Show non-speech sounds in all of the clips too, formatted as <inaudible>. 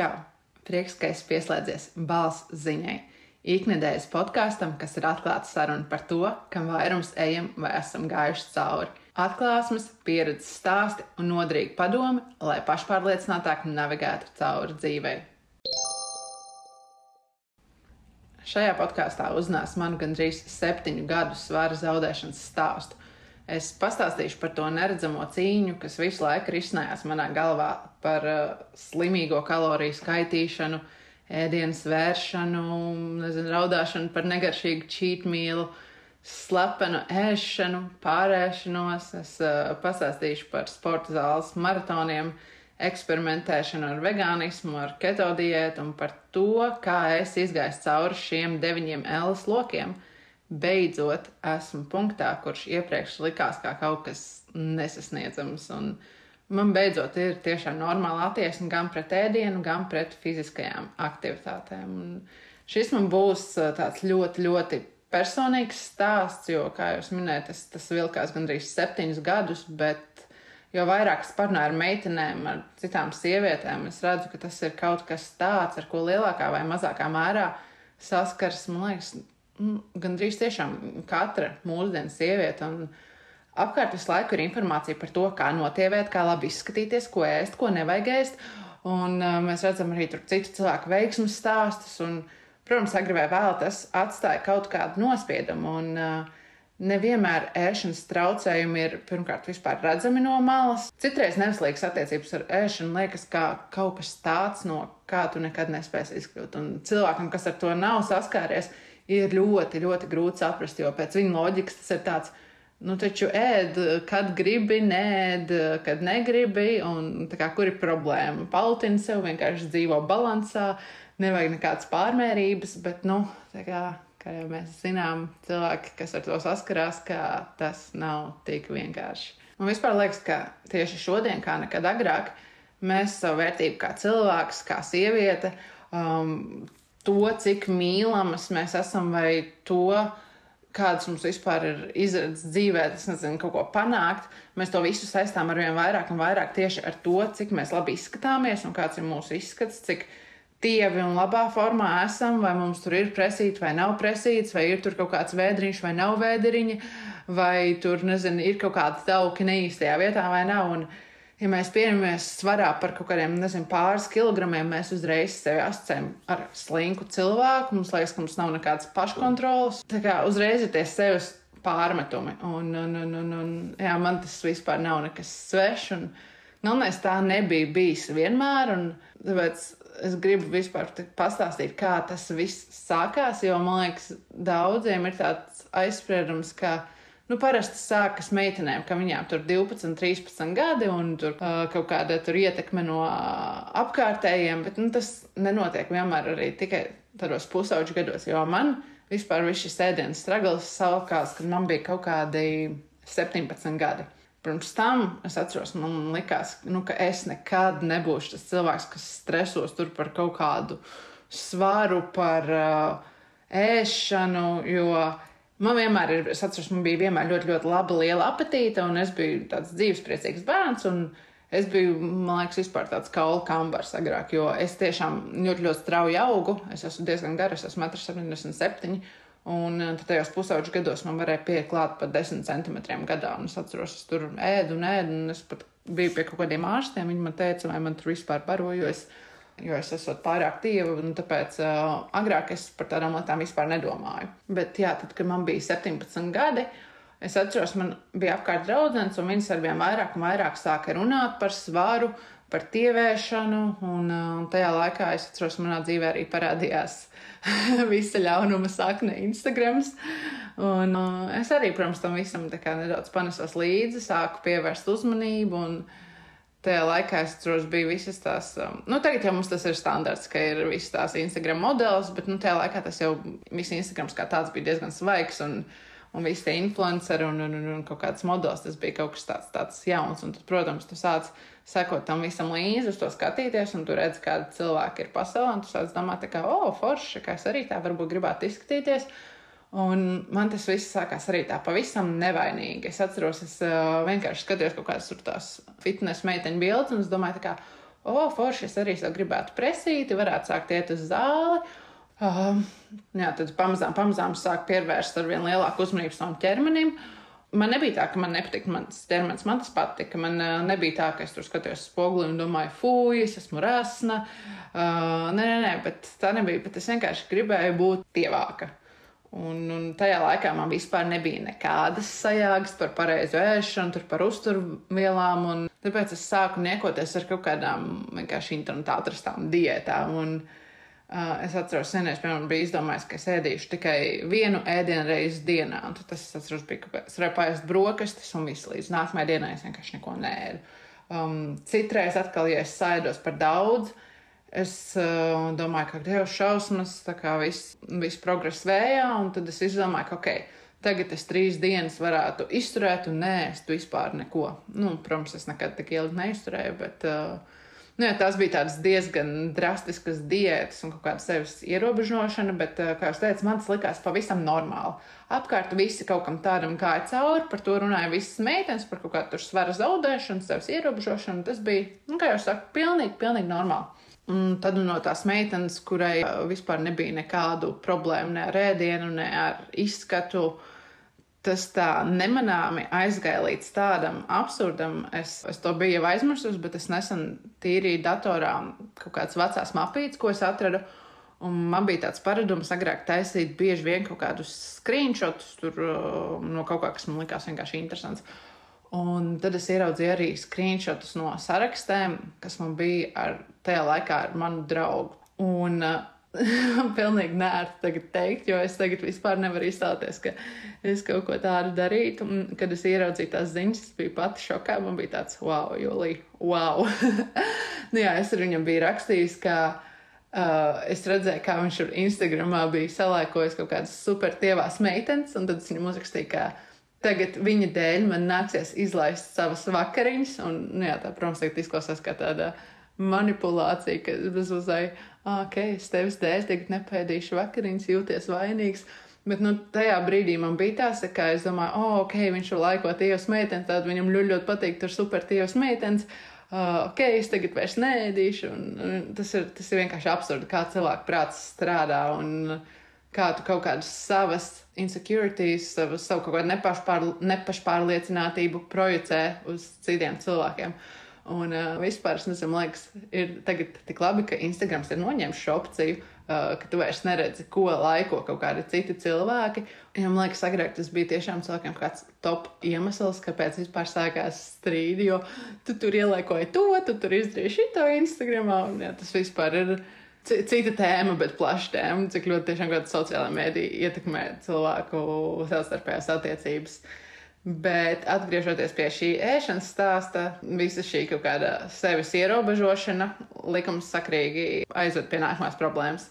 Čau! Prieks, ka esi pieslēdzies balss ziņai. Iknedēļas podkāstam, kas ir atklāta saruna par to, kam vairums ejam vai esam gājuši cauri. Atklāsmes, pieredzes stāsti un noderīgi padomi, lai pašpārliecinātāk navigētu cauri dzīvei. Šajā podkāstā uzzinās manu gandrīz septiņu gadu svara zaudēšanas stāstu. Es pastāstīšu par to neredzamo cīņu, kas visu laiku risinājās manā galvā par uh, slimīgo kaloriju skaitīšanu, ēdienas vēršanu, nezinu, raudāšanu par negaršīgu čītmīlu, slepenu ēšanu, pārēšanos. Es uh, pastāstīšu par sporta zāles maratoniem, eksperimentēšanu ar vegānismu, ar keto diētu un par to, kā es izgāju cauri šiem deviņiem L lokiem beidzot esmu punktā, kurš iepriekš likās kā kaut kas nesasniedzams. Un man beidzot ir tiešām normāla attieksme gan pret ēdienu, gan pret fiziskajām aktivitātēm. Un šis man būs tāds ļoti, ļoti personīgs stāsts, jo, kā jau minēju, tas, tas vilkās gandrīz septiņus gadus, bet jo vairāk es parunāju ar meitenēm, ar citām sievietēm, es redzu, ka tas ir kaut kas tāds, ar ko lielākā vai mazākā mērā saskars, man liekas, Nu, gandrīz tiešām katra mūsdienu sieviete. Apkārt visu laiku ir informācija par to, kā notievēt, kā labi izskatīties, ko ēst, ko nevajag ēst. Un, uh, mēs redzam arī citu cilvēku veiksmus stāstus. Un, protams, agrāk vai vēl tas atstāja kaut kādu nospiedumu. Un, uh, Nevienmēr ēšanas traucējumi ir pirmkārt vispār redzami no malas. Citreiz neveselīgas attiecības ar ēšanu liekas kā kaut kas tāds, no kā tu nekad nespēsi izkļūt. Un cilvēkam, kas ar to nav saskāries, ir ļoti, ļoti grūti saprast, jo pēc viņa loģikas tas ir tāds. Nu, taču ēd, kad gribi, nēd, kad negribi, un kā, kur ir problēma. Paltini sev vienkārši dzīvo balansā, nevajag nekādas pārmērības, bet, nu, kā, kā jau mēs zinām, cilvēki, kas ar to saskarās, ka tas nav tik vienkārši. Man vispār liekas, ka tieši šodien, kā nekad agrāk, mēs savu vērtību kā cilvēks, kā sieviete, um, to, cik mīlamas mēs esam, vai to, kādas mums vispār ir izredzes dzīvē, tas nezinu, kaut ko panākt. Mēs to visu saistām ar vien vairāk un vairāk tieši ar to, cik mēs labi izskatāmies un kāds ir mūsu izskats, cik tievi un labā formā esam, vai mums tur ir presīts vai nav presīts, vai ir tur kaut kāds vēdriņš vai nav vēdriņa, vai tur, nezinu, ir kaut kāda tauka neīstajā vietā vai nav. Un, ja mēs pieņemamies svarā par kaut kādiem nezinu, pāris kilogramiem, mēs uzreiz sevi asociējam ar slinku cilvēku. Mums liekas, ka mums nav nekādas paškontrolas. Tā kā uzreiz ir tie sevis pārmetumi. Un, un, un, un, un, jā, man tas vispār nav nekas svešs. Un, galvenais tā nebija bijis vienmēr. Tāpēc es gribu vispār pastāstīt, kā tas viss sākās. Jo man liekas, daudziem ir tāds aizspriedums, ka Nu, parasti sākas meitenēm, ka viņām tur 12, 13 gadi un tur uh, kaut kāda tur ietekme no uh, apkārtējiem, bet nu, tas nenotiek vienmēr arī tikai tādos pusauģu gados, jo man vispār šis ēdienas stragls sākās, kad man bija kaut kādi 17 gadi. Pirms tam es atceros, man likās, nu, ka es nekad nebūšu tas cilvēks, kas stresos par kaut kādu svaru, par uh, ēšanu, jo Man vienmēr ir, es atceros, man bija vienmēr ļoti, ļoti laba, liela apetīte, un es biju tāds dzīvespriecīgs bērns. Es biju, man liekas, vispār tāds kaula kambars agrāk, jo es tiešām ļoti, ļoti strauji augu. Es esmu diezgan gara, es esmu 1,77 m. Un eh, tajos pusauģu gados man varēja pieklāt pat 10 centimetriem gadā. Un es atceros, es tur ēdu un ēdu, un es pat biju pie kaut kādiem ārstiem. Viņi man teica, vai man tur vispār barojas. Mm jo es esmu pārāk tīva, un tāpēc uh, agrāk es par tādām lietām vispār nedomāju. Bet, jā, tad, kad man bija 17 gadi, es atceros, man bija apkārt draugs, un viņas ar vien vairāk un vairāk sāka runāt par svaru, par tievēšanu, un uh, tajā laikā es atceros, manā dzīvē arī parādījās <laughs> visa ļaunuma sakne Instagram. Un uh, es arī, protams, tam visam nedaudz panesos līdzi, sāku pievērst uzmanību. Un, Tajā laikā es atceros, bija visas tās, um, nu, tagad jau mums tas ir standarts, ka ir visas tās Instagram modelis, bet, nu, tajā laikā tas jau viss Instagrams kā tāds bija diezgan svaigs un, un visi tie influenceri un, un, un, un kaut kāds modelis, tas bija kaut kas tāds, tāds jauns. Un tad, protams, tu sāc sekot tam visam līdzi, uz to skatīties, un tu redz, kāda cilvēka ir pasaulē, tu sāc domāt, kā, oh, forši, kā es arī tā varbūt gribētu izskatīties. Un man tas viss sākās arī tā pavisam nevainīgi. Es atceros, es uh, vienkārši skatījos kaut kādas tur tās fitnes meiteņu bildes, un es domāju, kā, o, forši, es arī gribētu presīti, varētu sākt iet uz zāli. Uh, jā, tad pamazām, pamazām sāk pievērst ar vien lielāku uzmanību savam ķermenim. Man nebija tā, ka man nepatīk mans ķermenis, man tas patika. Man uh, nebija tā, ka es tur skatījos spoguli un domāju, fuj, es esmu rasna. Uh, nē, nē, nē, bet tā nebija. Bet es vienkārši gribēju būt tievāka. Un, un tajā laikā man vispār nebija nekādas sajāgas par pareizu ēšanu, par uzturvielām. Tāpēc es sāku niekoties ar kaut kādām vienkārši internetā atrastām diētām. Un, uh, es atceros, senēs, piemēram, biju izdomājis, ka es ēdīšu tikai vienu ēdienu reizi dienā. Un tas, es atceros, bija, varēju paēst brokastis un visu līdz nākamajai dienai es vienkārši neko nēdu. Um, citreiz atkal, ja es saidos par daudz, uh, Es uh, domāju, ka Dievs šausmas, tā kā viss vis progress vējā, un tad es izdomāju, ka ok, tagad es trīs dienas varētu izturēt un nēst vispār neko. Nu, protams, es nekad tik ilgi neizturēju, bet uh, nu, jā, tās bija tādas diezgan drastiskas diētas un kaut kāda sevis ierobežošana, bet, uh, kā jau teicu, man tas likās pavisam normāli. Apkārt visi kaut kam tādam gāja cauri, par to runāja visas meitenes, par kaut kādu svara zaudēšanu, sevis ierobežošanu. Tas bija, nu, kā jau saku, pilnīgi, pilnīgi normāli. Un tad no tās meitenes, kurai uh, vispār nebija nekādu problēmu ne ar ēdienu, ne ar izskatu, tas tā nemanāmi aizgāja līdz tādam absurdam. Es, es to biju jau aizmirsus, bet es nesen tīrīju datorā kaut kādas vecās mapītes, ko es atradu. Un man bija tāds paradums agrāk taisīt bieži vien kaut kādus screenshotus tur, uh, no kaut kā, kas man likās vienkārši interesants. Un tad es ieraudzīju arī screenshotus no sarakstiem, kas man bija ar, tajā laikā ar manu draugu. Un uh, <laughs> pilnīgi nērti tagad teikt, jo es tagad vispār nevaru izstāties, ka es kaut ko tādu darītu. Un, kad es ieraudzīju tās ziņas, es biju pati šokā. Man bija tāds, wow, Julija, wow. <laughs> nu, jā, es ar viņam biju rakstījis, ka uh, es redzēju, kā viņš tur Instagramā bija salēkojis kaut kādas super tievās meitenes, un tad es viņam uzrakstīju, ka Tagad viņa dēļ man nāksies izlaist savas vakariņas, un, nu, jā, tā, protams, tagad izklausās kā tāda manipulācija, ka es uzai, ok, es tevis dēļ tagad nepēdīšu vakariņas, jūties vainīgs. Bet nu, tajā brīdī man bija tā, ka es domāju, oh, ok, viņš ir laiko tievas meitenes, tad viņam ļoti, ļoti patīk, tur super tievas meitenes. Uh, ok, es tagad vairs nēdīšu. Un, un tas, ir, tas ir vienkārši absurdi, kā cilvēku prāts strādā. Un, uh, kā tu kaut kādas savas insecurities, savu, savu kaut kādu nepašpār, nepašpārliecinātību projicē uz citiem cilvēkiem. Un uh, vispār, es nezinu, liekas, ir tagad tik labi, ka Instagrams ir noņēmis šo opciju, uh, ka tu vairs neredzi, ko laiko kaut kādi citi cilvēki. Ja, man liekas, agrāk tas bija tiešām cilvēkiem kāds top iemesls, kāpēc vispār sākās strīdi, jo tu tur ielaikoji to, tu tur izdarīji šito Instagramā, un jā, tas vispār ir cita tēma, bet plaša tēma, cik ļoti tiešām kāda sociālā mēdīja ietekmē cilvēku savstarpējās attiecības. Bet atgriežoties pie šī ēšanas stāsta, visa šī kaut kāda sevis ierobežošana likumsakrīgi aizved pie nākamās problēmas.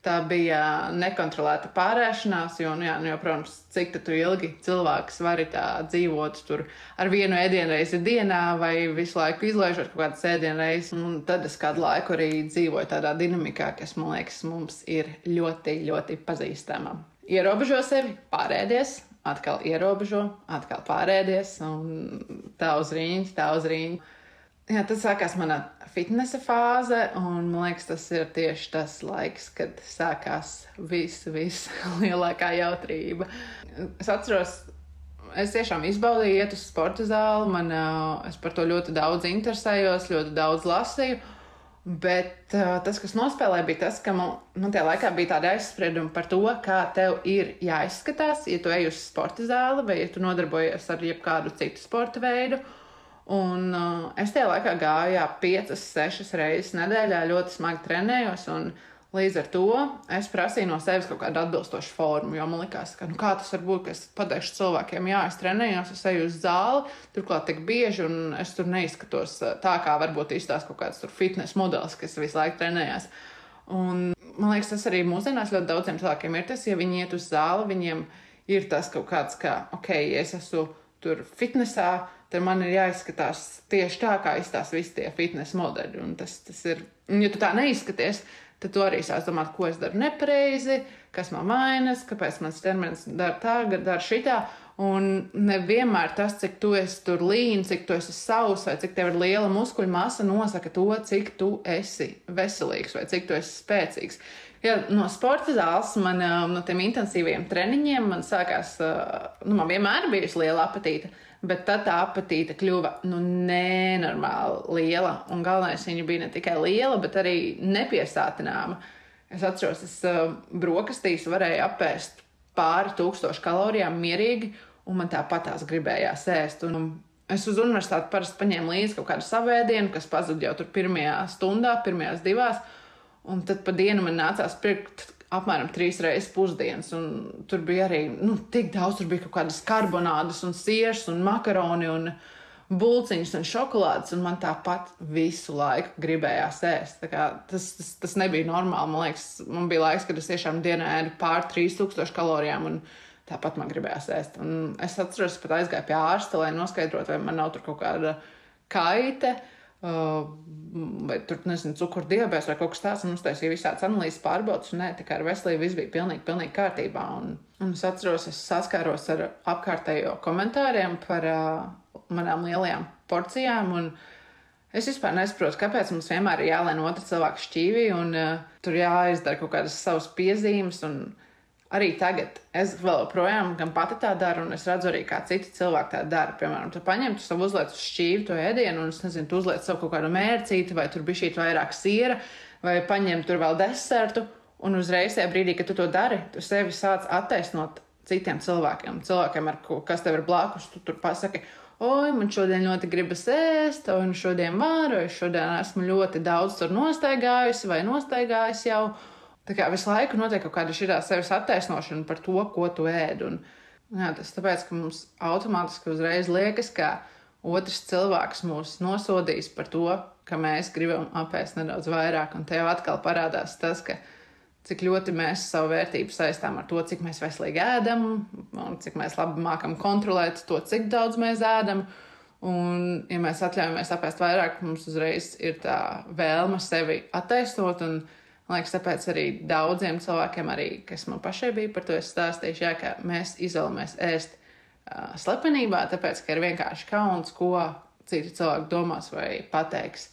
Tā bija nekontrolēta pārēšanās, jo, nu, jā, nu, jo protams, cik tu ilgi cilvēks var dzīvot tur ar vienu ēdienreizi dienā vai visu laiku izlaižot kaut kādas ēdienreizes. Tad es kādu laiku arī dzīvoju tādā dinamikā, kas man liekas mums ir ļoti, ļoti pazīstama. Ierobežo sevi, pārēdies, atkal ierobežo, atkal pārēdies, un tā uz rīņķa, tā uz rīņķa. Jā, tas sākās manā fitnesa fāze, un man liekas, tas ir tieši tas laiks, kad sākās viss, viss <laughs> lielākā jautrība. Es atceros, es tiešām izbaudīju iet uz sporta zāli, man, es par to ļoti daudz interesējos, ļoti daudz lasīju. Bet uh, tas, kas nospēlēja, bija tas, ka man, man tajā laikā bija tāda aizsprieduma par to, kā tev ir jāizskatās, ja tu ej uz sporta zāli vai ja tu nodarbojies ar jebkādu citu sporta veidu. Uh, Un uh, es tajā laikā gāju jā, piecas, sešas reizes nedēļā, ļoti smagi trenējos. Līdz ar to es prasīju no sevis kaut kādu atbilstošu formu, jo man liekas, ka nu, kā tas var būt, ka es pateikšu cilvēkiem, jā, es trenējos, es eju uz zāli, turklāt tik bieži, un es tur neizskatos uh, tā, kā varbūt izstāsta kaut kāds fitnes modelis, kas visu laiku trenējās. Un, man liekas, tas arī mūsdienās ļoti daudziem cilvēkiem ir tas, ja viņi iet uz zāli, viņiem ir tas kaut kāds, ka, ok, es esmu tur fitnesā, tad man ir jāizskatās tieši tā, kā izskatās visi tie fitnes modeļi. Un tas, tas ir, un ja tu tā neizskaties, tad tu arī sāc domāt, ko es daru nepareizi, kas man vainas, kāpēc mans ķermenis dara tā, dara šitā. Un nevienmēr tas, cik tu esi tur līnijas, cik tu esi savs, vai cik tev ir liela muskuļu masa, nosaka to, cik tu esi veselīgs vai cik tu esi spēcīgs. Ja, no sporta zāles, man, no tiem intensīviem treniņiem, man sākās, nu, man vienmēr bijusi liela apetīte, bet tad tā apetīte kļuva nu, nenormāli liela. Un galvenais, viņa bija ne tikai liela, bet arī nepiesātināma. Es atceros, es brokastīs varēju apēst pāri tūkstošu kalorijām mierīgi un man tāpat tās gribējās ēst. Un es uz universitāti parasti paņēmu līdzi kaut kādu savēdienu, kas pazuda jau tur pirmajā stundā, pirmajās divās. Un tad pa dienu man nācās pirkt apmēram trīs reizes pusdienas. Tur bija arī nu, tik daudz, tur bija kaut kādas karbonādes, un sieras, un makaroni, un buļciņas, un šokolādes. Un man tāpat visu laiku gribējās ēst. Tas, tas, tas nebija normāli. Man liekas, man bija laiks, kad es tiešām dienā ēdu pār 3000 kalorijām. Un, tāpat man gribējās ēst. Un es atceros, pat aizgāju pie ārsta, lai noskaidrotu, vai man nav kaut kāda kaite. Uh, vai tur, nezinu, cukurdibēs vai kaut kas tāds. Mums tas ir visāds analīzes pārbaudas, un nē, tikai ar veselību viss bija pilnīgi, pilnīgi kārtībā. Un, un es atceros, es saskāros ar apkārtējo komentāriem par uh, manām lielajām porcijām. Un, Es vispār nesaprotu, kāpēc mums vienmēr ir jālēna otra cilvēka šķīvī, un uh, tur jāizdara kaut kādas savas piezīmes. Un, uh, arī tagad es vēl joprojām gan pati tā daru, un es redzu arī, kā citi cilvēki tā dara. Piemēram, tu paņem tu savu uzlietu uz šķīvi to ēdienu, un es nezinu, tu uzliec savu kaut kādu mērcīti, vai tur bija šī vairāk siera, vai paņem tur vēl desertu, un uzreiz tajā brīdī, kad tu to dari, tu sevi sāc attaisnot citiem cilvēkiem, cilvēkiem, ko, kas tev ir blakus, tu tur pasaki. Oi, man šodien ļoti gribas ēst, un šodien varu, es šodien esmu ļoti daudz tur nostaigājusi vai nostaigājusi jau. Tā kā visu laiku notiek kaut kāda šī sevis attaisnošana par to, ko tu ēd. Un, jā, tas tāpēc, ka mums automātiski uzreiz liekas, ka otrs cilvēks mūs nosodīs par to, ka mēs gribam apēst nedaudz vairāk. Un tev atkal parādās tas, ka cik ļoti mēs savu vērtību saistām ar to, cik mēs veselīgi ēdam, un cik mēs labi mākam kontrolēt to, cik daudz mēs ēdam. Un, ja mēs atļaujamies apēst vairāk, mums uzreiz ir tā vēlme sevi attaisnot. Un, Man liekas, tāpēc arī daudziem cilvēkiem, arī, kas man pašai bija par to stāstījuši, jā, ka mēs izolamies ēst uh, slepenībā, tāpēc, ka ir vienkārši kauns, ko citi cilvēki domās vai pateiks.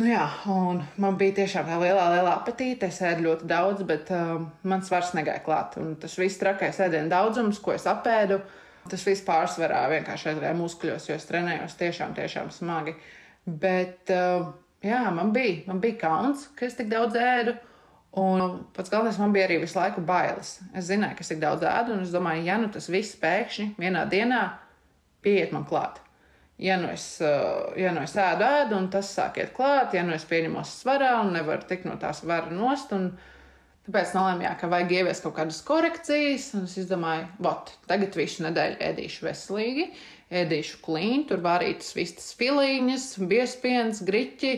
Nu jā, un man bija tiešām tā lielā, lielā apetīte. Es ēdu ļoti daudz, bet uh, man svars negāja klāt. Un tas viss trakais ēdienu daudzums, ko es apēdu, tas viss pārsvarā vienkārši aizgāja muskuļos, jo es trenējos tiešām, tiešām smagi. Bet uh, jā, man bija, man bija kauns, ka es tik daudz ēdu. Un pats galvenais man bija arī visu laiku bailes. Es zināju, ka es tik daudz ēdu, un es domāju, ja nu tas viss pēkšņi vienā dienā pieiet man klāt. Ja nu, es, eh, ja nu es ēdu, ēdu, un tas sāk iet klāt, ja nu es pieņemos svarā un nevaru tikt no tās svara nost, un tāpēc nolēmu, ka vajag ieviest kaut kādas korekcijas, un es izdomāju, vot, tagad visu nedēļu ēdīšu veselīgi, ēdīšu klīnu, tur vārītas vistas filiņas, biespiens, griķi,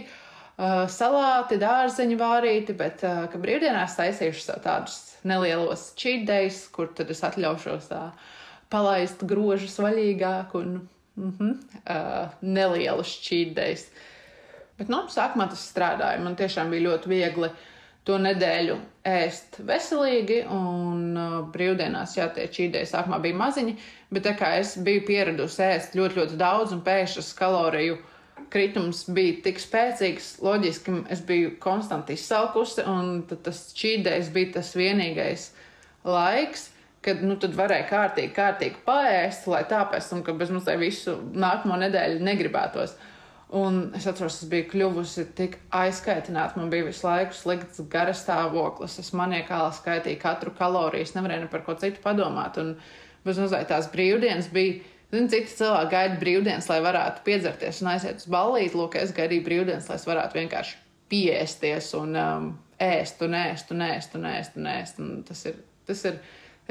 salāti, dārzeņu vārīti, bet, ka brīvdienās taisīšu tādus nelielos čīdējus, kur tad es atļaušos tā palaist grožus vaļīgāk un mm -hmm, uh, nelielus čīdējus. Bet, nu, sākumā tas strādāja. Man tiešām bija ļoti viegli uh, to nedēļu ēst veselīgi, un uh, brīvdienās, jā, tie čīdēji sākumā bija maziņi, bet tā kā es biju pieradusi ēst ļoti, ļoti daudz, un pēkšņas kaloriju kritums bija tik spēcīgs, loģiski es biju konstanti izsalkusi, un tas čīdējs bija tas vienīgais laiks, kad nu, varēja kārtīgi, kārtīgi paēst, lai tāpēc, un ka bez mums tai visu nākamo nedēļu negribētos. Un es atceros, es biju kļuvusi tik aizkaitināta. Man bija visu laiku slikts garas stāvoklis. Es maniekāli skaitīju katru kaloriju. Es nevarēju ne par ko citu padomāt. Un bez mazliet tās brīvdienas bija. Zinu, citi cilvēki gaida brīvdienas, lai varētu piedzerties un aiziet uz ballīti. Lūk, es gaidīju brīvdienas, lai es varētu vienkārši piesties un um, ēst un ēst un ēst un ēst un ēst. Un tas ir, tas ir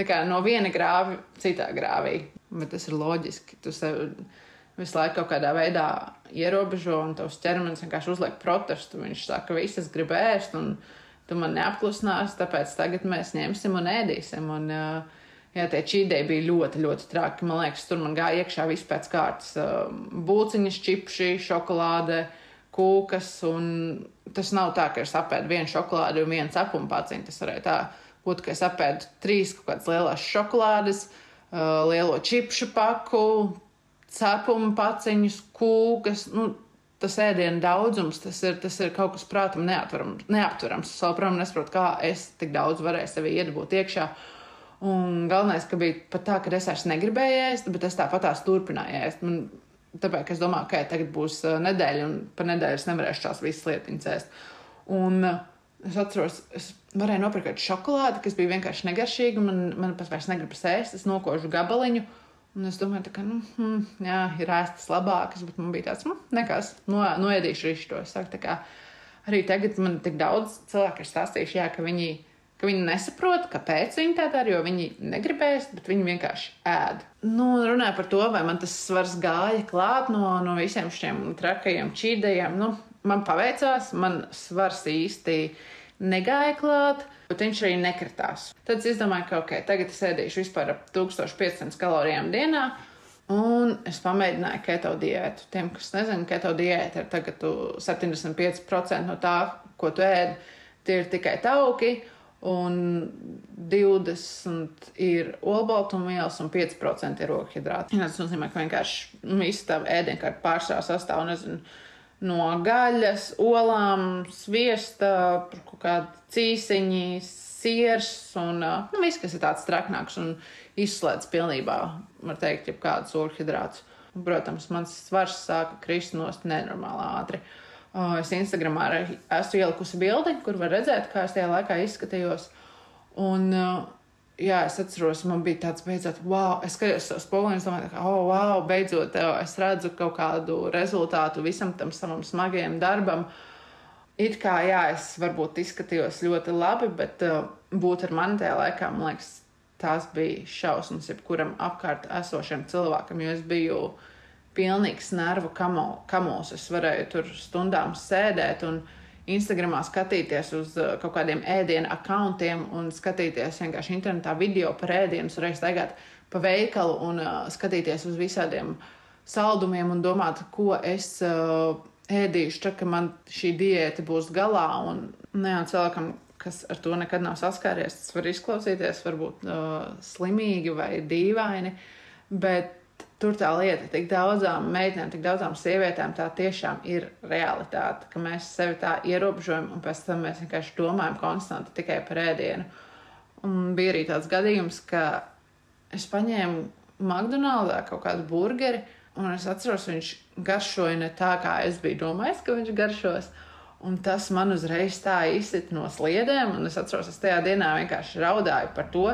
kā, no viena grāva citā grāvī. Bet tas ir loģiski. Tu sev, visu laiku kaut kādā veidā ierobežo, un tavs ķermenis vienkārši uzliek protestu. Viņš saka, ka visas grib ēst, un tu man neapklusinās, tāpēc tagad mēs ņemsim un ēdīsim. Un, jā, tie čīdēji bija ļoti, ļoti traki. Man liekas, tur man gāja iekšā viss pēc kārtas. Būciņas, čipši, šokolāde, kūkas, un tas nav tā, ka es apēdu vienu šokolādi un vienu cepumu paciņu. Tas varēja tā būt, ka es apēdu trīs kaut kādas lielas šokolādes uh, lielo čipšu paku, cepumu paciņas, kūkas. Nu, tas ēdienu daudzums, tas ir, tas ir kaut kas prātam neaptverams. Es joprojām nesaprotu, kā es tik daudz varēju sevi iedabūt iekšā. Un galvenais, ka bija pat tā, ka es vairs negribēju ēst, bet es tāpat tās turpināju ēst. Man, tāpēc es domāju, ka tagad būs uh, nedēļa, un pa nedēļu es nevarēšu tās visas lietiņas ēst. Un uh, es atceros, es varēju nopirkt šokolādi, kas bija vienkārši negaršīga. Man, man pat vairs negribas ēst, es nokožu gabaliņu. Un es domāju, ka, nu, hmm, jā, ir ēstas labākas, bet man bija tāds, nu, nekas, no, noēdīšu rišu to. Arī tagad man tik daudz cilvēku ir stāstījuši, jā, ka viņi, ka viņi nesaprot, kāpēc viņi tā dara, jo viņi negribēs, bet viņi vienkārši ēd. Nu, runāja par to, vai man tas svars gāja klāt no, no visiem šiem trakajiem čīdējiem. Nu, man paveicās, man svars īsti negāja klāt bet viņš arī nekritās. Tad es domāju, ka ok, tagad es ēdīšu vispār ap 1500 kalorijām dienā. Un es pamēģināju keto diētu. Tiem, kas nezina, keto diēta ir tagad 75% no tā, ko tu ēd, tie ir tikai tauki. Un 20% ir olbaltumvielas un 5% ir ogļhidrāti. Tas nozīmē, ka vienkārši viss tā ēdienkārta pārsvarā sastāv nezinu, no gaļas, olām, sviesta, kaut kāda cīsiņi, siers un nu, viss, kas ir tāds traknāks un izslēdz pilnībā, var teikt, jau kādus ogļhidrātus. Protams, mans svars sāka krist nost nenormāli ātri. Es Instagramā esmu ielikusi bildi, kur var redzēt, kā es tajā laikā izskatījos. Un, jā, es atceros, man bija tāds beidzot, wow, es skatījos uz spoguli un domāju, ka, oh, wow, beidzot, es redzu kaut kādu rezultātu visam tam savam smagajam darbam. It kā, jā, es varbūt izskatījos ļoti labi, bet uh, būt ar mani tajā laikā, man liekas, tās bija šausmas jebkuram apkārt esošam cilvēkam, jo es biju pilnīgs nervu kamos. Es varēju tur stundām sēdēt un Instagramā skatīties uz uh, kaut kādiem ēdienu akantiem un skatīties vienkārši internetā video par ēdienu, reiz staigāt pa veikalu un uh, skatīties uz visādiem saldumiem un domāt, ko es uh, ēdīšu, tā, ka man šī diēta būs galā. Un ne jau cilvēkam, kas ar to nekad nav saskāries, tas var izklausīties varbūt uh, slimīgi vai dīvaini, bet tur tā lieta, tik daudzām meitenēm, tik daudzām sievietēm tā tiešām ir realitāte, ka mēs sevi tā ierobežojam un pēc tam mēs vienkārši domājam konstanti tikai par ēdienu. Un bija arī tāds gadījums, ka es paņēmu McDonald's kaut kādu burgeri, un es atceros, viņš garšoja ne tā, kā es biju domājis, ka viņš garšos. Un tas man uzreiz tā izsita no sliedēm, un es atceros, es tajā dienā vienkārši raudāju par to,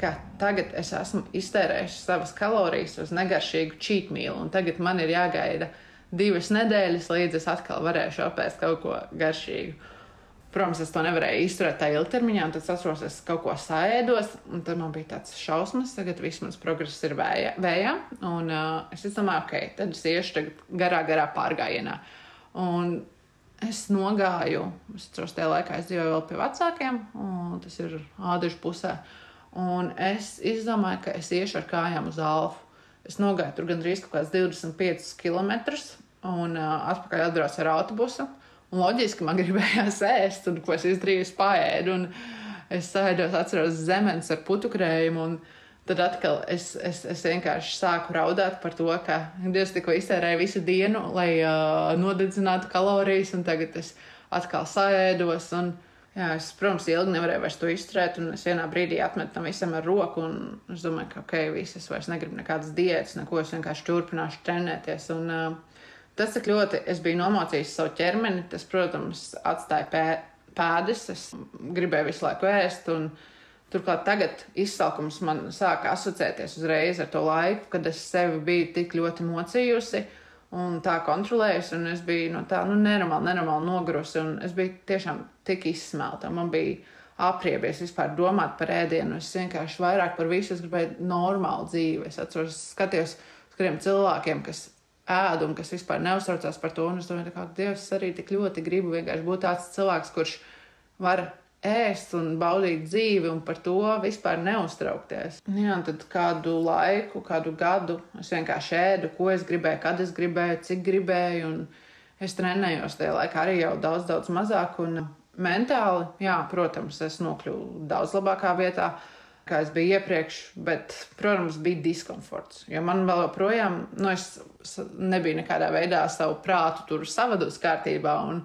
ka tagad es esmu iztērējis savas kalorijas uz negaršīgu meal, un tagad man ir jāgaida divas nedēļas, līdz es atkal varēšu apēst kaut ko garšīgu. Protams, es to nevarēju izturēt tā ilgtermiņā, un tad es atceros, es kaut ko sēdos, un tad man bija tāds šausmas, tagad viss mans progress ir vējā, vējā un uh, es domāju, ok, tad es iešu garā, garā pārgājienā. Un es nogāju, es atceros, tajā laikā es dzīvoju vēl pie vecākiem, un tas ir ādažu pusē. Uh, Un es izdomāju, ka es iešu ar kājām uz Alfu. Es nogāju tur gandrīz kaut kāds 25 km un uh, atpakaļ atbraucu ar autobusu. Un loģiski man <laughs> gribējās ēst, un ko es izdarīju, es paēdu. Un es sēdos, atceros zemes ar putukrējumu. Un tad atkal es, es, es vienkārši sāku raudāt par to, ka Dievs tikko iztērēja visu dienu, lai uh, nodedzinātu kalorijas, un tagad es atkal sēdos. Un, Jā, es, protams, ilgi nevarēju vairs to izturēt, un es vienā brīdī atmetu tam visam ar roku. Es domāju, ka, ok, viss, es vairs negribu nekādas diētas, neko, es vienkārši turpināšu trenēties. Un, uh, tas, cik ļoti es biju nomācījis savu ķermeni, tas, protams, atstāja pē, pēdas. Es gribēju visu laiku ēst. Un, turklāt tagad izsalkums man sāka asociēties uzreiz ar to laiku, kad es sevi biju tik ļoti mocījusi un tā kontrolējusi, un es biju no tā nu, nenormāli, nenormāli nogurusi, un es biju tiešām tik izsmelta. Man bija apriebies vispār domāt par ēdienu. Es vienkārši vairāk par visu gribēju normālu dzīvi. Es atceros, skatījos uz kādiem cilvēkiem, kas ēd un kas vispār neuztraucās par to, un es domāju, ka Dievs arī tik ļoti gribu vienkārši būt tāds cilvēks, kurš var ēst un baudīt dzīvi un par to vispār neuztraukties. Jā, un tad kādu laiku, kādu gadu es vienkārši ēdu, ko es gribēju, kad es gribēju, cik gribēju. Es trenējos tajā laikā arī jau daudz, daudz mazāk. Mentāli, jā, protams, es nokļuvu daudz labākā vietā. kā es biju iepriekš, bet, protams, bija diskomforts. Jo man vēl joprojām, nu, es nebiju nekādā veidā savu prātu tur savadus kārtībā. Un,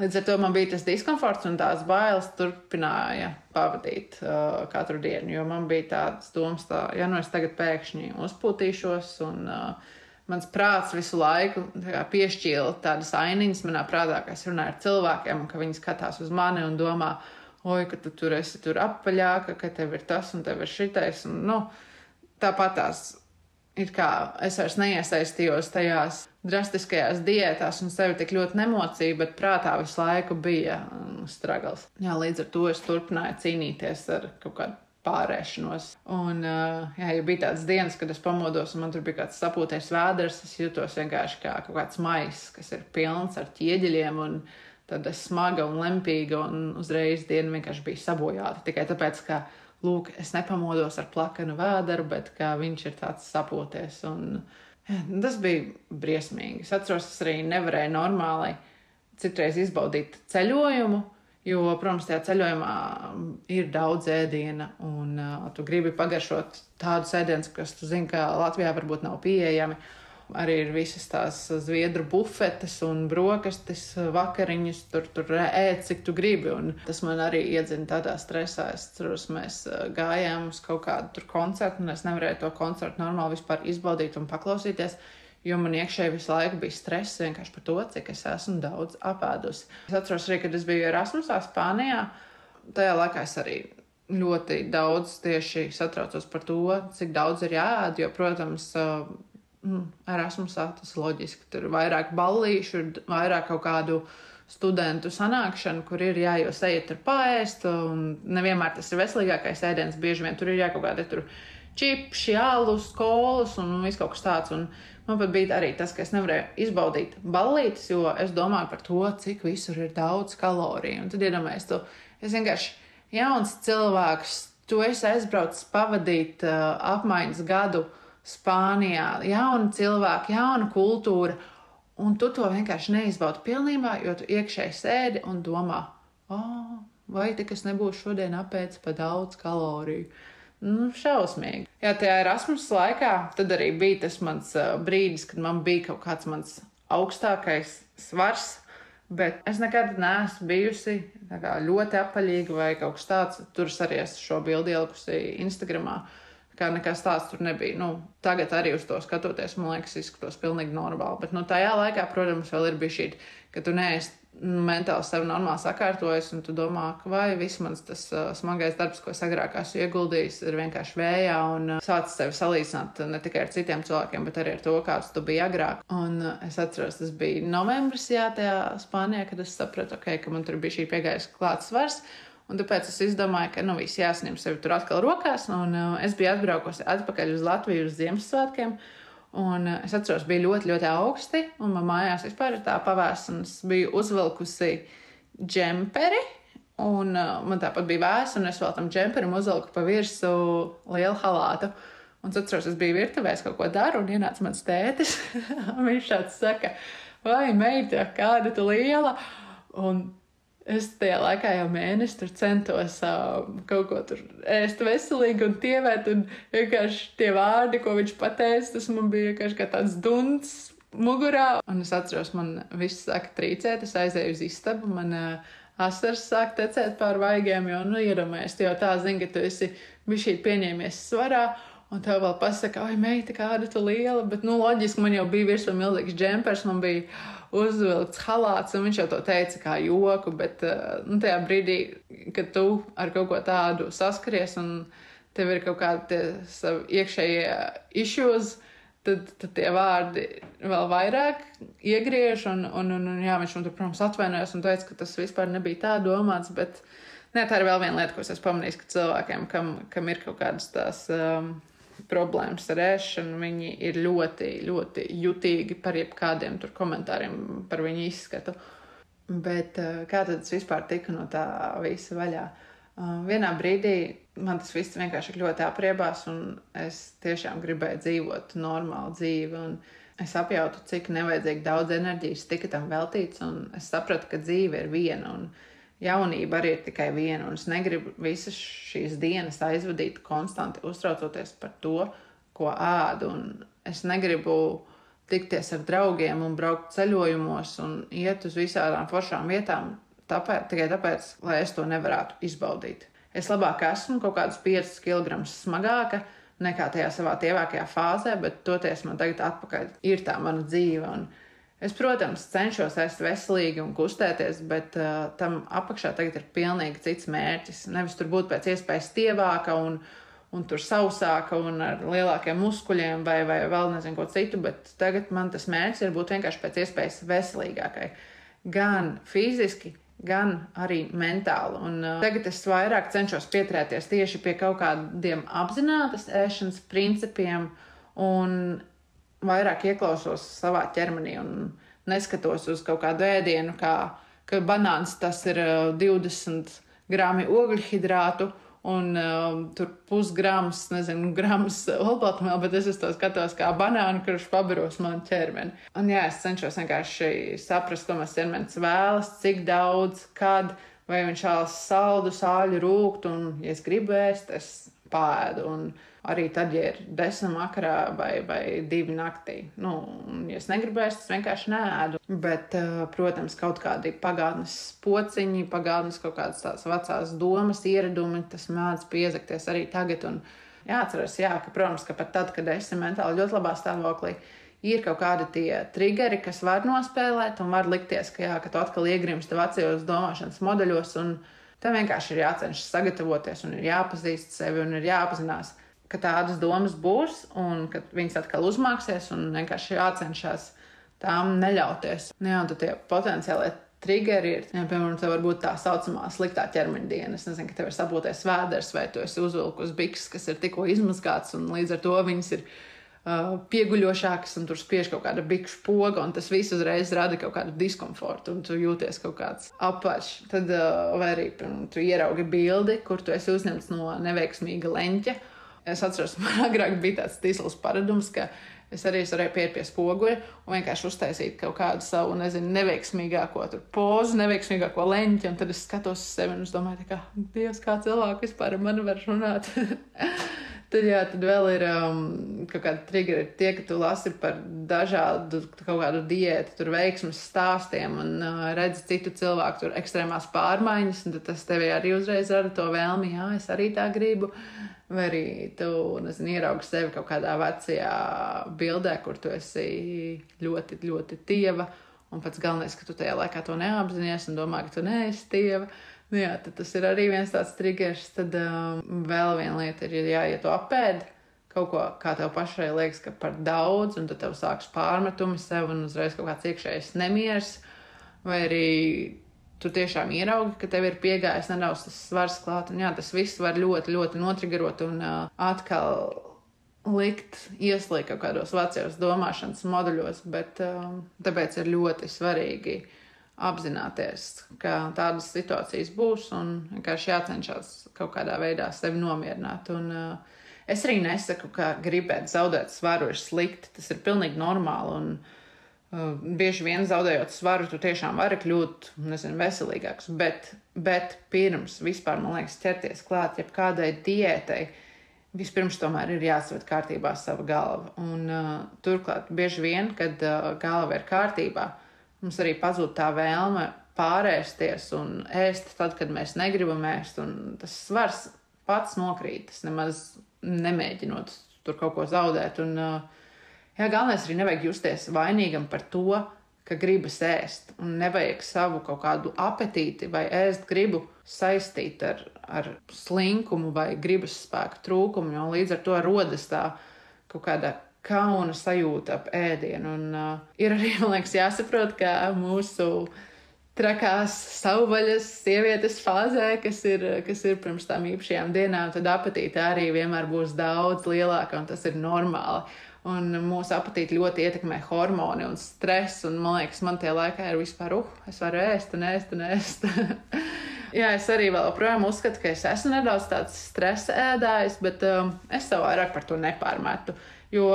Līdz ar to man bija tas diskomforts un tās bailes turpināja pavadīt uh, katru dienu. Jo man bija tāds domas, tā, ja nu es tagad pēkšņi uzpūtīšos un uh, mans prāts visu laiku tā piešķīla tādas ainiņas manā prātā, ka es runāju ar cilvēkiem, ka viņi skatās uz mani un domā, oi, ka tu tur esi tur apaļāka, ka tev ir tas un tev ir šitais. Un, nu, tāpat tās ir kā es vairs neiesaistījos tajās drastiskajās diētās un sevi tik ļoti nemocīju, bet prātā visu laiku bija um, stragals. Jā, līdz ar to es turpināju cīnīties ar kaut kādu pārēšanos. Un, uh, jā, ja bija tādas dienas, kad es pamodos un man tur bija kāds sapūtais vēders, es jutos vienkārši kā kaut kāds maiss, kas ir pilns ar ķieģeļiem. Un, tāda smaga un lempīga, un uzreiz diena vienkārši bija sabojāta. Tikai tāpēc, ka lūk, es nepamodos ar plakanu vēderu, bet viņš ir tāds sapoties. Un, jā, tas bija briesmīgi. Es atceros, es arī nevarēju normāli citreiz izbaudīt ceļojumu. Jo, protams, tajā ceļojumā ir daudz ēdiena, un uh, tu gribi pagaršot tādus ēdienus, kas, tu zini, ka Latvijā varbūt nav pieejami. Uh, arī ir visas tās zviedru bufetes un brokastis, vakariņas, tur, tur ēd, cik tu gribi. Un tas man arī iedzina tādā stresā. Es ceros, mēs gājām uz kaut kādu koncertu, un es nevarēju to koncertu normāli vispār izbaudīt un paklausīties. Jo man iekšēji visu laiku bija stress vienkārši par to, cik es esmu daudz apēdusi. Es atceros arī, kad es biju Erasmusā, Spānijā. Tajā laikā es arī ļoti daudz tieši satraucos par to, cik daudz ir jāēd. Jo, protams, Erasmusā tas ir loģiski. Tur ir vairāk ballīšu, ir vairāk kaut kādu studentu sanākšanu, kur ir jā, jūs ejat tur paēst, un nevienmēr tas ir veselīgākais ēdiens. Bieži vien tur ir jā, kaut kādi tur čipši, alus, kolas un viss kaut kas tāds. Un man pat bija arī tas, ka es nevarēju izbaudīt ballītes, jo es domāju par to, cik visur ir daudz kaloriju. Un tad iedomājieties, tu es vienkārši jauns cilvēks, tu esi aizbraucis pavadīt uh, apmaiņas gadu Spānijā, jauna cilvēka, jauna kultūra, un tu to vienkārši neizbaudi pilnībā, jo tu iekšēji sēdi un domā, oh, vai tik es nebūšu šodien apēdis pa daudz kaloriju. Nu, šausmīgi. Jā, tajā Erasmus laikā tad arī bija tas mans brīdis, kad man bija kaut kāds mans augstākais svars, bet es nekad neesmu bijusi kā, ļoti apaļīga vai kaut kas tāds. Tur arī esmu šo bildi ielikusi Instagramā. Uh, ka nekas tāds tur nebija. Nu, tagad arī uz to skatoties, man liekas, izskatās pilnīgi normāli. Bet nu, tajā laikā, protams, vēl ir bijis šī, ka tu neesi mentāli sev normāli sakārtojies, un tu domā, ka vai viss mans tas uh, smagais darbs, ko es agrāk esmu ieguldījis, ir vienkārši vējā, un uh, sācis sevi salīdzināt ne tikai ar citiem cilvēkiem, bet arī ar to, kāds tu biji agrāk. Un uh, es atceros, tas bija novembris, jā, tajā Spānijā, kad es sapratu, okay, ka man tur bija šī piegājusi klāts svars. Un tāpēc es izdomāju, ka nu, viss jāsņem sevi tur atkal rokās. Un, uh, es biju atbraukusi atpakaļ uz Latviju uz Ziemassvētkiem. Un uh, es atceros, bija ļoti, ļoti augsti. Un man mājās vispār ir tā pavēsts. Un es biju uzvilkusi džemperi. Un uh, man tāpat bija vēs, un es vēl tam džemperim uzvilku pa virsmu lielu halātu. Un es atceros, es biju virtuvē, es kaut ko daru, un ienāca mans tētis. <laughs> viņš tāds saka, vai meita, kāda tu liela? Un Es tajā laikā jau mēnesi tur centos uh, kaut ko tur ēst veselīgi un tievēt, un vienkārši tie vārdi, ko viņš pateica, tas man bija vienkārši kā tāds dunds mugurā. Un es atceros, man viss sāka trīcēt, es aizēju uz istabu, man uh, asars sāk tecēt pār vaigiem, jo, nu, iedomājies, tu jau tā zini, ka tu esi bijis pieņēmies svarā. Un tev vēl pasaka, oi, meita, kāda tu liela. Bet, nu, loģiski, man jau bija virsū milzīgs džempers, man bija uzvilkts halāts, un viņš jau to teica kā joku, bet eh, nu, tajā brīdī, kad tu ar kaut ko tādu saskaries un tev ir kaut kādi savi iekšējie issues, tad, tad tie vārdi vēl vairāk iegriež, un, un, un, un jā, viņš man tur, protams, atvainojas un teica, ka tas vispār nebija tā domāts, bet nē, tā ir vēl viena lieta, ko es esmu pamanījis, ka cilvēkiem, kam, kam ir kaut kādas tās. Um, problēmas ar ēšanu, viņi ir ļoti, ļoti jutīgi par jebkādiem komentāriem par viņu izskatu. Bet eh, kā tad es vispār tiku no tā visa vaļā? Eh, vienā brīdī man tas viss vienkārši ļoti apriebās, un es tiešām gribēju dzīvot normālu dzīvi. Es apjautu, cik nevajadzīgi daudz enerģijas tika tam veltīts, un es sapratu, ka dzīve ir viena. Un, jaunība arī ir tikai viena, un es negribu visas šīs dienas aizvadīt konstanti uztraucoties par to, ko ēdu. Es negribu tikties ar draugiem un braukt ceļojumos un iet uz visādām foršām vietām tāpēc, tikai tāpēc, lai es to nevarētu izbaudīt. Es labāk esmu kaut kādus 5 kg smagāka nekā tajā savā tievākajā fāzē, bet toties man tagad atpakaļ ir tā mana dzīve. Un es, protams, cenšos ēst veselīgi un kustēties, bet uh, tam apakšā tagad ir pilnīgi cits mērķis. Nevis tur būt pēc iespējas tievāka un, un tur sausāka un ar lielākiem muskuļiem vai, vai vēl nezinu ko citu, bet tagad man tas mērķis ir būt vienkārši pēc iespējas veselīgākai. Gan fiziski, gan arī mentāli. Un, uh, tagad es vairāk cenšos pieturēties tieši pie kaut kādiem apzinātas ēšanas principiem un vairāk ieklausos savā ķermenī un neskatos uz kaut kādu ēdienu, kā ka banāns tas ir uh, 20 grāmi ogļhidrātu un um, tur pusgrams, nezinu, grams olbaltumvielu, bet es uz to skatos kā banānu, kurš pabaros manu ķermeni. Un jā, es cenšos vienkārši saprast, ko mans ķermenis vēlas, cik daudz, kad, vai viņš vēlas saldu, sāļu, rūkt, un, ja es gribu ēst, es pāēdu. Un arī tad, ja ir desmit vakarā vai, vai divi naktī. Nu, ja es negribēju, es vienkārši nēdu. Bet, eh, protams, kaut kādi pagātnes pociņi, pagātnes kaut kādas tādas vecās domas, ieradumi, tas mēdz piezakties arī tagad. Un jāatcerās, jā, ka, protams, ka pat tad, kad esi mentāli ļoti labā stāvoklī, ir kaut kādi tie triggeri, kas var nospēlēt, un var likties, ka, jā, ka tu atkal iegrimsti vecajos domāšanas modeļos. Tev vienkārši ir jācenšas sagatavoties, un ir jāpazīst sevi, un ir jāapzinās, ka tādas domas būs, un ka viņas atkal uzmāksies, un vienkārši jācenšas tām neļauties. Nu, jā, un tie potenciāli triggeri ir, ja, piemēram, tā var būt tā saucamā sliktā ķermeņa diena. Es nezinu, ka tev ir sapūties vēders, vai tu esi uzvilkus bikses, kas ir tikko izmazgāts, un līdz ar to viņas ir uh, pieguļošākas, un tur spiež kaut kāda bikšu poga, un tas viss uzreiz rada kaut kādu diskomfortu, un tu jūties kaut kāds apaļš. Tad, uh, vai arī piemēram, tu ieraugi bildi, kur tu esi uzņemts no neveiksmīga leņķa. Es atceros, man <laughs> agrāk bija tāds tīsls paradums, ka es arī varēju pieiet pie spoguļa un vienkārši uztaisīt kaut kādu savu, nezinu, neveiksmīgāko pozu, neveiksmīgāko leņķi. Un tad es skatos uz sevi un es domāju, ka, Dievs, kā cilvēks vispār ar mani var runāt. <laughs> Tad, jā, tad vēl ir um, kaut kāda triggeri, tie, ka tu lasi par dažādu kaut kādu diētu, tur veiksmes stāstiem un uh, redzi citu cilvēku tur ekstrēmās pārmaiņas, un tas tevi arī uzreiz rada to vēlmi, jā, es arī tā gribu. Vai arī tu, nezinu, ieraugi sevi kaut kādā vecajā bildē, kur tu esi ļoti, ļoti tieva, un pats galvenais, ka tu tajā laikā to neapzinājies un domā, ka tu neesi tieva. Nu jā, tas ir arī viens tāds triggers. Tad um, vēl viena lieta ir, ja, ja tu apēdi kaut ko, kā tev pašai liekas, ka par daudz, un tad tev sāks pārmetumi sev un uzreiz kaut kāds iekšējs nemieris, vai arī tu tiešām ieraugi, ka tev ir piegājis nedaudz tas svars klāt, un jā, tas viss var ļoti, ļoti notrigerot un uh, atkal likt ieslīgt kaut kādos vecajos domāšanas moduļos, bet um, tāpēc ir ļoti svarīgi apzināties, ka tādas situācijas būs un vienkārši jācenšas kaut kādā veidā sevi nomierināt. Un, uh, es arī nesaku, ka gribēt zaudēt svaru ir slikti. Tas ir pilnīgi normāli. Un, uh, bieži vien zaudējot svaru, tu tiešām vari kļūt nezinu, veselīgāks. Bet, bet pirms vispār, man liekas, ķerties klāt jebkādai diētai. Vispirms tomēr ir jāsaved kārtībā sava galva. Un, uh, turklāt, bieži vien, kad uh, galva ir kārtībā, uh, Mums arī pazūd tā vēlme pārēsties un ēst tad, kad mēs negribam ēst. Tas svars pats nokrīt, tas nemaz nemēģinot tur kaut ko zaudēt. Un, jā, galvenais arī nevajag justies vainīgam par to, ka gribas ēst. Un nevajag savu kaut kādu apetīti vai ēst gribu saistīt ar, ar slinkumu vai gribas spēku trūkumu, jo līdz ar to rodas tā kaut kāda kauna sajūta ap ēdienu. Un, uh, ir arī, <laughs> man liekas, jāsaprot, ka mūsu trakās savvaļas sievietes fāzē, kas ir, kas ir pirms tam īpašajām dienām, tad apetīte arī vienmēr būs daudz lielāka, un tas ir normāli. Un mūsu apetīti ļoti ietekmē hormoni un stress. Un, man liekas, man tie laikā ir vispār, uh, es varu ēst un ēst un ēst. <laughs> Jā, es arī joprojām uzskatu, ka es esmu nedaudz tāds stresa ēdājs, bet um, es sev vairāk par to nepārmetu. Jo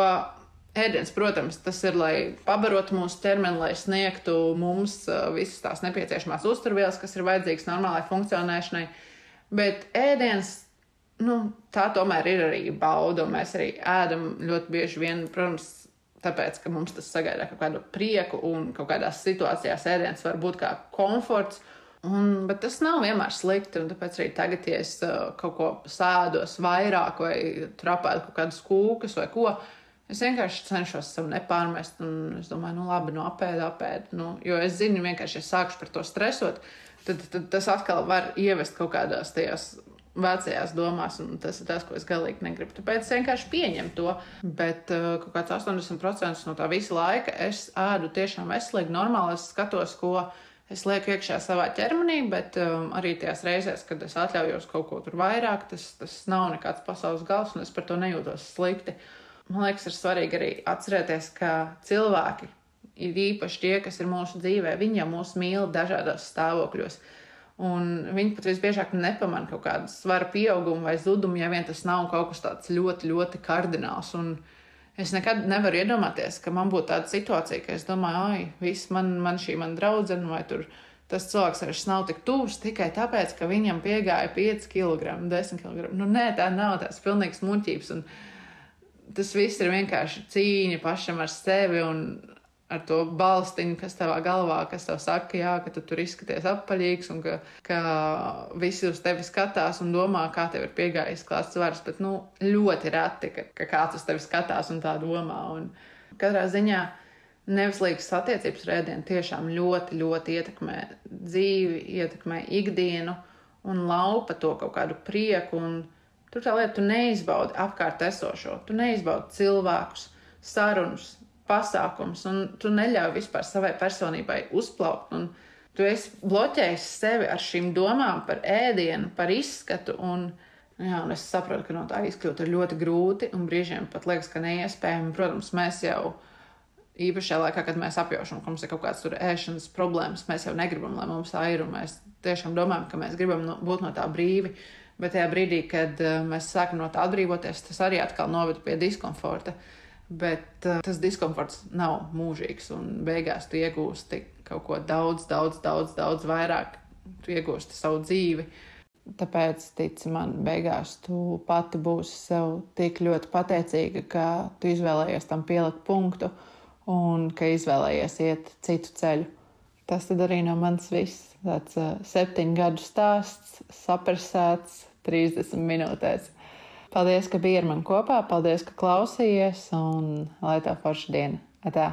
ēdiens, protams, tas ir, lai pabarotu mūsu ķermeni, lai sniegtu mums uh, visas tās nepieciešamās uzturvielas, kas ir vajadzīgas normālai funkcionēšanai. Bet ēdiens, nu, tā tomēr ir arī bauda, un mēs arī ēdam ļoti bieži vien, protams, tāpēc, ka mums tas sagaida kaut kādu prieku, un kaut kādās situācijās ēdiens var būt kā komforts. Un, bet tas nav vienmēr slikti. Tāpēc arī tagad, ja es uh, kaut ko sēdos vairāk, vai trapētu kaut kādas kūkas vai ko, Es vienkārši cenšos sev nepārmest, un es domāju, nu, labi, nu, apēdu, apēdu. Nu, jo es zinu, vienkārši, ja sākšu par to stresot, tad, tad tas atkal var ievest kaut kādās tajās vecajās domās, un tas ir tas, ko es galīgi negribu. Tāpēc es vienkārši pieņemu to. Bet uh, kaut kāds 80% no tā visa laika es ēdu tiešām veselīgi, normāli. Es skatos, ko es lieku iekšā savā ķermenī, bet um, arī tajās reizēs, kad es atļaujos kaut ko tur vairāk, tas, tas nav nekāds pasaules gals, un es par to nejūtos slikti. Man liekas, ir svarīgi arī atcerēties, ka cilvēki ir īpaši tie, kas ir mūsu dzīvē. Viņi jau mūs mīl dažādos stāvokļos. Un viņi pat visbiežāk nepamanā kaut kādu svaru pieaugumu vai zudumu, ja vien tas nav kaut kas tāds ļoti, ļoti kardināls. Un es nekad nevaru iedomāties, ka man būtu tāda situācija, ka es domāju, ah, viss man, man šī man draudzene vai tur. Tas cilvēks arī nav tik tuvs tikai tāpēc, ka viņam piegāja 5 kg, 10 kg. Nu, nē, tā nav tās pilnīgas muļķības. Un, tas viss ir vienkārši cīņa pašam ar sevi un ar to balstiņu, kas tavā galvā, kas tev saka, jā, ka tu tur izskaties apaļīgs un ka, ka visi uz tevi skatās un domā, kā tev ir piegājis klāts svars, bet nu, ļoti reti, ka, ka kāds uz tevi skatās un tā domā. Un katrā ziņā nevislīgas attiecības rēdieni tiešām ļoti, ļoti ietekmē dzīvi, ietekmē ikdienu un laupa to kaut kādu prieku Tur tā lieta, tu neizbaudi apkārt esošo, tu neizbaudi cilvēkus, sarunas, pasākums, un tu neļauj vispār savai personībai uzplaukt. Tu esi bloķējis sevi ar šīm domām par ēdienu, par izskatu. Un, jā, un es saprotu, ka no tā izkļūt ir ļoti grūti, un brīžiem pat liekas, ka neiespējami. Protams, mēs jau īpaši šajā laikā, kad mēs apjaušam, ka mums ir kaut kādas ēšanas problēmas, mēs jau negribam, lai mums tā ir, mēs tiešām domājam, ka mēs gribam no, būt no tā brīvi. Bet tajā brīdī, kad uh, mēs sākam no tā atbrīvoties, tas arī atkal noved pie diskomforta. Bet uh, tas diskomforts nav mūžīgs, un beigās tu iegūsti kaut ko daudz, daudz, daudz, daudz vairāk. Tu iegūsti savu dzīvi. Tāpēc, tici man, beigās tu pati būsi sev tik ļoti pateicīga, ka tu izvēlējies tam pielikt punktu un ka izvēlējies iet citu ceļu. Tas arī no manis viss. Tāds uh, septiņu gadu stāsts, saprasēts 30 minūtēs. Paldies, ka biji ar mani kopā, paldies, ka klausījies, un lai tā forša diena! Atā!